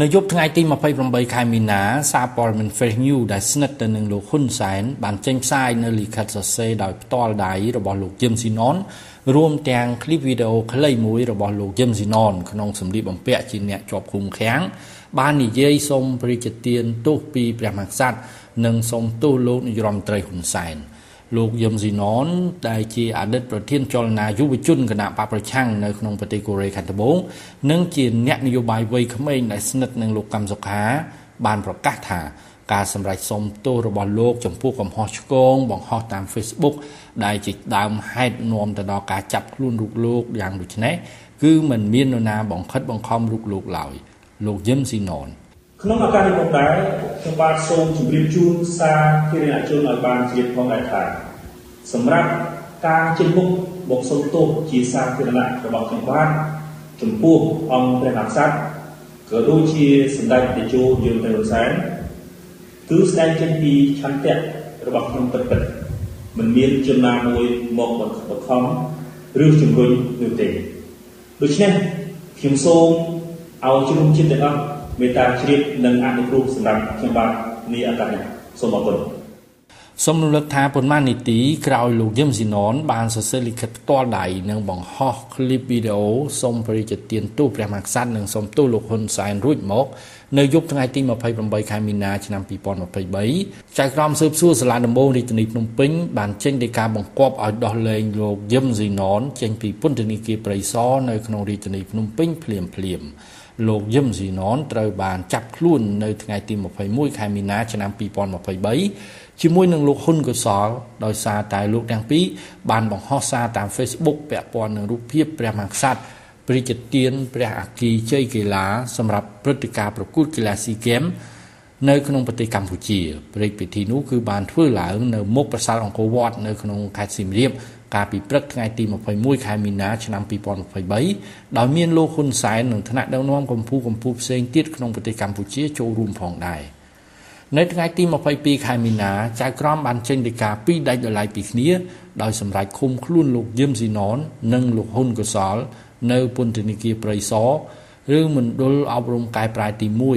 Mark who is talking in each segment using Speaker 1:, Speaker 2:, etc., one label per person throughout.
Speaker 1: នៅយប់ថ្ងៃទី28ខែមីនាសារព័ត៌មាន Fresh News ដែលស្និទ្ធទៅនឹងលោកហ៊ុនសែនបានចេញផ្សាយនៅលិខិតសរសេរដោយផ្ទាល់ដៃរបស់លោកយឹមស៊ីណុនរួមទាំងคลิปវីដេអូខ្លីមួយរបស់លោកយឹមស៊ីណុនក្នុងសម្លៀកបំពាក់ជាអ្នកជាប់ឃុំឃាំងបាននិយាយសូមព្រះរាជទានទោសពីព្រះមហាក្សត្រនិងសូមទោសលោកនាយរដ្ឋមន្ត្រីហ៊ុនសែន លោកយឹមស៊ីណនដែលជាអតីតប្រធានចលនាយុវជនគណៈបកប្រឆាំងនៅក្នុងប្រទេសកូរ៉េខាងត្បូងនិងជាអ្នកនយោបាយវ័យក្មេងដែលស្និទ្ធនឹងលោកកម្មសុខា បានប្រកាសថាការសម្រេចសុំទោសរបស់លោកចំពោះកំហុសឆ្គងបង្ហោះតាម Facebook ដែលជាដើមហេតុនាំទៅដល់ការចាប់ខ្លួនរូបលោកយ៉ាងដូចនេះគឺមិនមាននរណាបង្ខិតបង្ខំរូបលោកឡើយលោកយឹមស៊ីណន
Speaker 2: ក្នុងឱកាសនេះផងដែរខ្ញុំបាទសូមជម្រាបជូនសារធារណជនឲ្យបានជ្រាបផងដែរថាសម្រាប់ការជិះមុខមកសុំទោសជាសាធារណៈរបស់ខ្ញុំបាទចំពោះអង្គព្រះមហាក្សត្រក៏ដូចជាសម្ដេចតេជោយើងទៅសែនគឺស្ដែងចេញពីឆន្ទៈរបស់ខ្ញុំពិតពិតមិនមានចំណាមួយមកបង្ខំឬជំរុញនោះទេដូច្នេះខ្ញុំសូមឲ្យជ្រុំចិត្តទាំងអស់ មេត្តាជ្រាបនិងអនុគ្រោះសម្រាប់ខ្ញុំបាទនេះអត្តនេះសូមអរគុណ
Speaker 1: សូមរំលឹកថាប៉ុន្មាននាទីក្រោយលោកយឹមស៊ីណនបានសរសេរលិខិតផ្ទាល់ដៃនិងបង្ហោះคลิปវីដេអូសូមព្រះរាជទានទោសព្រះមហាក្សត្រនិងសូមទោសលោកហ៊ុនសែនរួចមកនៅយប់ថ្ងៃទី28ខែមីនាឆ្នាំ2023ចៅក្រមស៊ើបសួរសាលាដំបងរាជធានីភ្នំពេញបានចេញដីកាបង្គាប់ឲ្យដោះលែងលោកយឹមស៊ីណនចេញពីពន្ធនាគារព្រៃសរនៅក្នុងរាជធានីភ្នំពេញភ្លាមភ្លាមលោកយឹមស៊ីណនត្រូវបានចាប់ខ្លួននៅថ្ងៃទី21ខែមីនាឆ្នាំ2023 ជាមួយនឹងលោកហ៊ុនកុសលដោយសារតែលោកទាំងពីរបានបង្ហោះសារតាម Facebook ពាក់ព័ន្ធនឹងរូបភាពព្រះមហាក្សត្រព្រះរាជទានព្រះអគីជ័យកីឡាសម្រាប់ព្រឹត្តិការណ៍ប្រកួតកីឡាស៊ីហ្គេមនៅក្នុងប្រទេសកម្ពុជាព្រឹត្តិពិធីនោះគឺបានធ្វើឡើងនៅមុខប្រាសាទអង្គរវត្តនៅក្នុងខេត្តសៀមរាបកាលពីព្រឹកថ្ងៃទី21ខែមីនាឆ្នាំ2023ដោយមានលោកហ៊ុនសែននិងថ្នាក់ដឹកនាំកម្ពុជាកម្ពុជាផ្សេងទៀតក្នុងប្រទេសកម្ពុជាចូលរួមផងដែរ នៅថ្ងៃទី22ខែមីនាចៅក្រមបានចេញដីកាពីរដាច់ដោយឡែកពីគ្នាដោយសម្រេចឃុំខ្លួនលោកយឹមស៊ីណននិងលោកហ៊ុនកសល នៅពន្ធនាគារព្រៃសរឬមណ្ឌលអប់រំកែប្រែទី1ម៉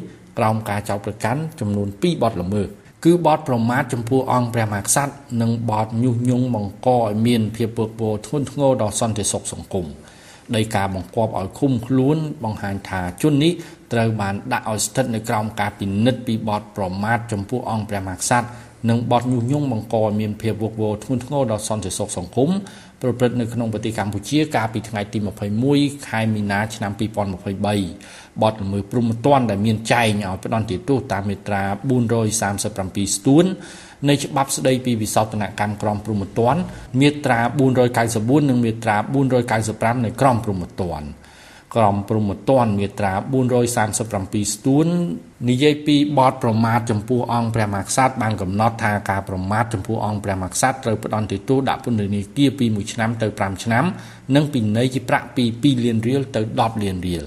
Speaker 1: 1ក្រោមការចោទប្រកាន់ចំនួន2បទល្មើសគឺបទប្រមាថចំពោះអង្គព្រះមហាក្សត្រនិងបទញុះញង់បង្កឲ្យមានភាពពើពោធ្ងន់ធ្ងរដល់សន្តិសុខសង្គមដីកាបង្គាប់ឲ្យឃុំខ្លួនបង្ហាញថាជននេះ ត្រូវបានដាក់ឲ្យស្ថិតនៅក្រោមការពិនិត្យពីបទប្រមាថចំពោះអង្គព្រះមហាក្សត្រនិងបទញុះញង់បង្កឲ្យមានភាពវឹកវរធ្ងន់ធ្ងរដល់សន្តិសុខសង្គមប្រព្រឹត្តនៅក្នុងប្រទេសកម្ពុជាកាលពីថ្ងៃទី21ខែមីនាឆ្នាំ2023បទល្មើសព្រំប្រទានដែលមានចែងឲ្យផ្ដន្ទាទោសតាមមាត្រា437ស្ទួននៃច្បាប់ស្តីពីវិសោធនកម្មក្រមព្រំប្រទានមាត្រា494និងមាត្រា495នៃក្រមព្រំប្រទាន ក្រមព្រំប្រទានមាត្រា437ស្ទួននិយាយពីបទប្រមាថចំពោះអង្គព្រះមហាក្សត្របានកំណត់ថាការប្រមាថចំពោះអង្គព្រះមហាក្សត្រត្រូវផ្ដន្ទាទោសដាក់ពន្ធនាគារពី1ឆ្នាំទៅ5ឆ្នាំ និងពិន័យជាប្រាក់ពី2លានរៀលទៅ10លានរៀល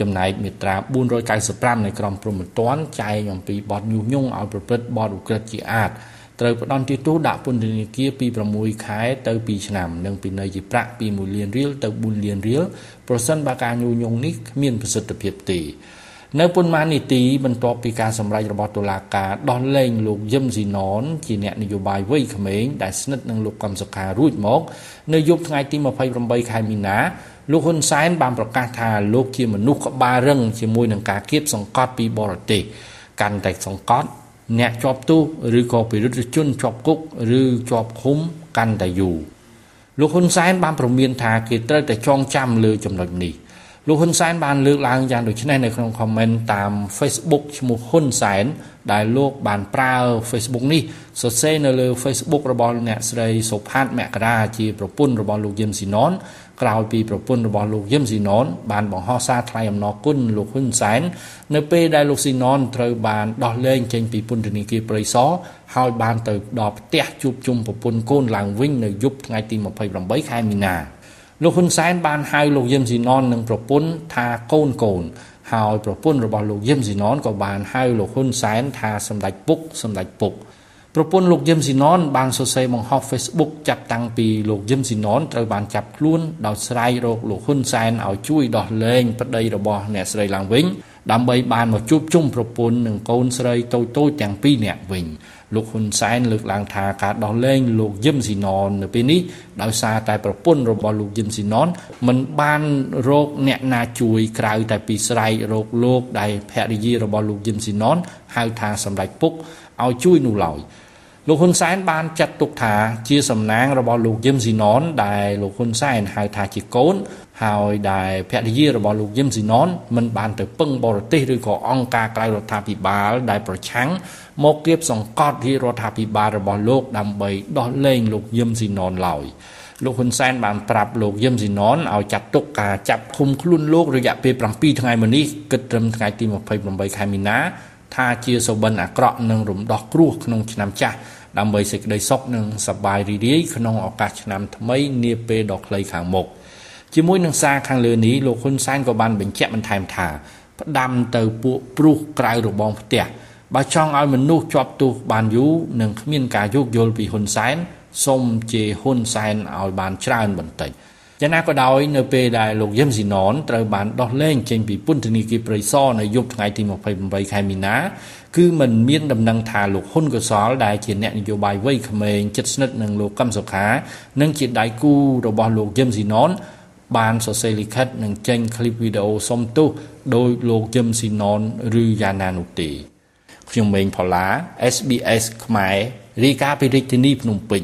Speaker 1: ចំណែកមាត្រា495នៃក្រមព្រំប្រទានចែងអំពីបទញុះញង់ឲ្យប្រព្រឹត្តបទឧក្រិដ្ឋជាអាត ត្រូវផ្ដន្ទាទោសដាក់ពន្ធនាគារពី6ខែទៅ2ឆ្នាំនិងពិន័យជាប្រាក់ពី1លានរៀលទៅ4លានរៀលប្រសិនបើការញុះញង់នេះគ្មានប្រសិទ្ធភាពទេនៅប៉ុន្មាននាទីបន្ទាប់ពីការសម្រេចរបស់តុលាការដោះលែងលោកយឹមស៊ីណនជាអ្នកនយោបាយវ័យក្មេងដែលស្និទ្ធនឹងលោកកំសុខារួចមកនៅយប់ថ្ងៃទី28ខែមីនាលោកហ៊ុនសែនបានប្រកាសថាលោកជាមនុស្សក្បាលរឹងជាមួយនឹងការគៀបសង្កត់ពីបរទេសកាន់តែសង្កត់ អ្នកជាប់ទោសឬក៏ពិរុទ្ធជនជាប់គុកឬជាប់ឃុំកាន់តែយូរលោកហ៊ុនសែនបានប្រមានថាគេត្រូវតែចងចាំលើចំណុចនេះលោកហ៊ុនសែនបានលើកឡើងយ៉ាងដូចនេះនៅក្នុង comment តាម Facebook ឈ្មោះហ៊ុនសែនដែលលោកបានប្រើ Facebook នេះសរសេរនៅលើ Facebook របស់អ្នកស្រីសុផាតមករាជាប្រពន្ធរបស់លោកយឹមស៊ីណន ក្រោយពីប្រពន្ធរបស់លោកយឹមស៊ីណនបានបង្ហោះសារថ្លែងអំណរគុណលោកហ៊ុនសែននៅពេលដែលលោកស៊ីណនត្រូវបានដោះលែងចេញពីពន្ធនាគារព្រៃសរហើយបានទៅដល់ផ្ទះជួបជុំប្រពន្ធកូនឡើងវិញនៅយប់ថ្ងៃទី28ខែមីនាលោកហ៊ុនសែនបានហៅលោកយឹមស៊ីណននិងប្រពន្ធថាកូនកូនហើយប្រពន្ធរបស់លោកយឹមស៊ីណនក៏បានហៅលោកហ៊ុនសែនថាសម្ដេចពុកសម្ដេចពុក ប្រពន្ធលោកយឹមស៊ីណនបានសរសេរបង្ហោះ Facebook ចាប់តាំងពីលោកយឹមស៊ីណនត្រូវបានចាប់ខ្លួនដោយស្រាយរកលោកហ៊ុនសែនឲ្យជួយដោះលែងប្តីរបស់អ្នកស្រីឡើងវិញដើម្បីបានមកជួបជុំប្រពន្ធនិងកូនស្រីតូចៗទាំងពីរនាក់វិញលោកហ៊ុនសែនលើកឡើងថាការដោះលែងលោកយឹមស៊ីណននៅពេលនេះដោយសារតែប្រពន្ធរបស់លោកយឹមស៊ីណនមិនបានរកអ្នកណាជួយក្រៅតែពីស្រ័យរកលោកដែលភរិយារបស់លោកយឹមស៊ីណនហៅថាសម្ដេចពុកឲ្យជួយនោះឡើយ លោកហ៊ុនសែនបានចាត់ទុកថាជាសំណាងរបស់លោកយឹមស៊ីណនដែលលោកហ៊ុនសែនហៅថាជាកូនហើយដែលភរិយារបស់លោកយឹមស៊ីណនមិនបានទៅពឹងបរទេសឬក៏អង្គការក្រៅរដ្ឋាភិបាលដែលប្រឆាំងមកគៀបសង្កត់រាជរដ្ឋាភិបាលរបស់លោកដើម្បីដោះលែងលោកយឹមស៊ីណនឡើយលោកហ៊ុនសែនបានប្រាប់លោកយឹមស៊ីណនឲ្យចាត់ទុកការចាប់ឃុំខ្លួនលោករយៈពេល7ថ្ងៃមុននេះគិតត្រឹមថ្ងៃទី28ខែមីនា ថាជាសុបិនអាក្រក់និងរំដោះគ្រោះក្នុងឆ្នាំចាស់ដើម្បីសេចក្តីសុខនិងសប្បាយរីករាយក្នុងឱកាសឆ្នាំថ្មីនាពេលដ៏ខ្លីខាងមុខជាមួយនឹងសារខាងលើនេះលោកហ៊ុនសែនក៏បានបញ្ជាក់បន្ថែមថាផ្ដាំទៅពួកព្រុសក្រៅរបងផ្ទះបើចង់ឲ្យមនុស្សជាប់ទោសបានយូរនិងគ្មានការយោគយល់ពីហ៊ុនសែនសូមជាហ៊ុនសែនឲ្យបានច្រើនបន្តិច យ៉ាងណាក៏ដោយនៅពេលដែលលោកយឹមស៊ីណនត្រូវបានដោះលែងចេញពីពន្ធនាគារព្រៃសរនៅយប់ថ្ងៃទី28ខែមីនា គឺมันមានដំណឹងថាលោកហ៊ុនកសលដែលជាអ្នកនយោបាយវ័យក្មេងជិតស្និទ្ធនឹងលោកកឹមសុខានិងជាដៃគូរបស់លោកយឹមស៊ីណនបានសរសេរលិខិតនិងចេញคลิปវីដេអូសុំទោសដោយលោកយឹមស៊ីណនឬយ៉ាណានោះទេខ្ញុំម៉េងផល្លា SBS ខ្មែររាយការណ៍ពីរាជធានីភ្នំពេញ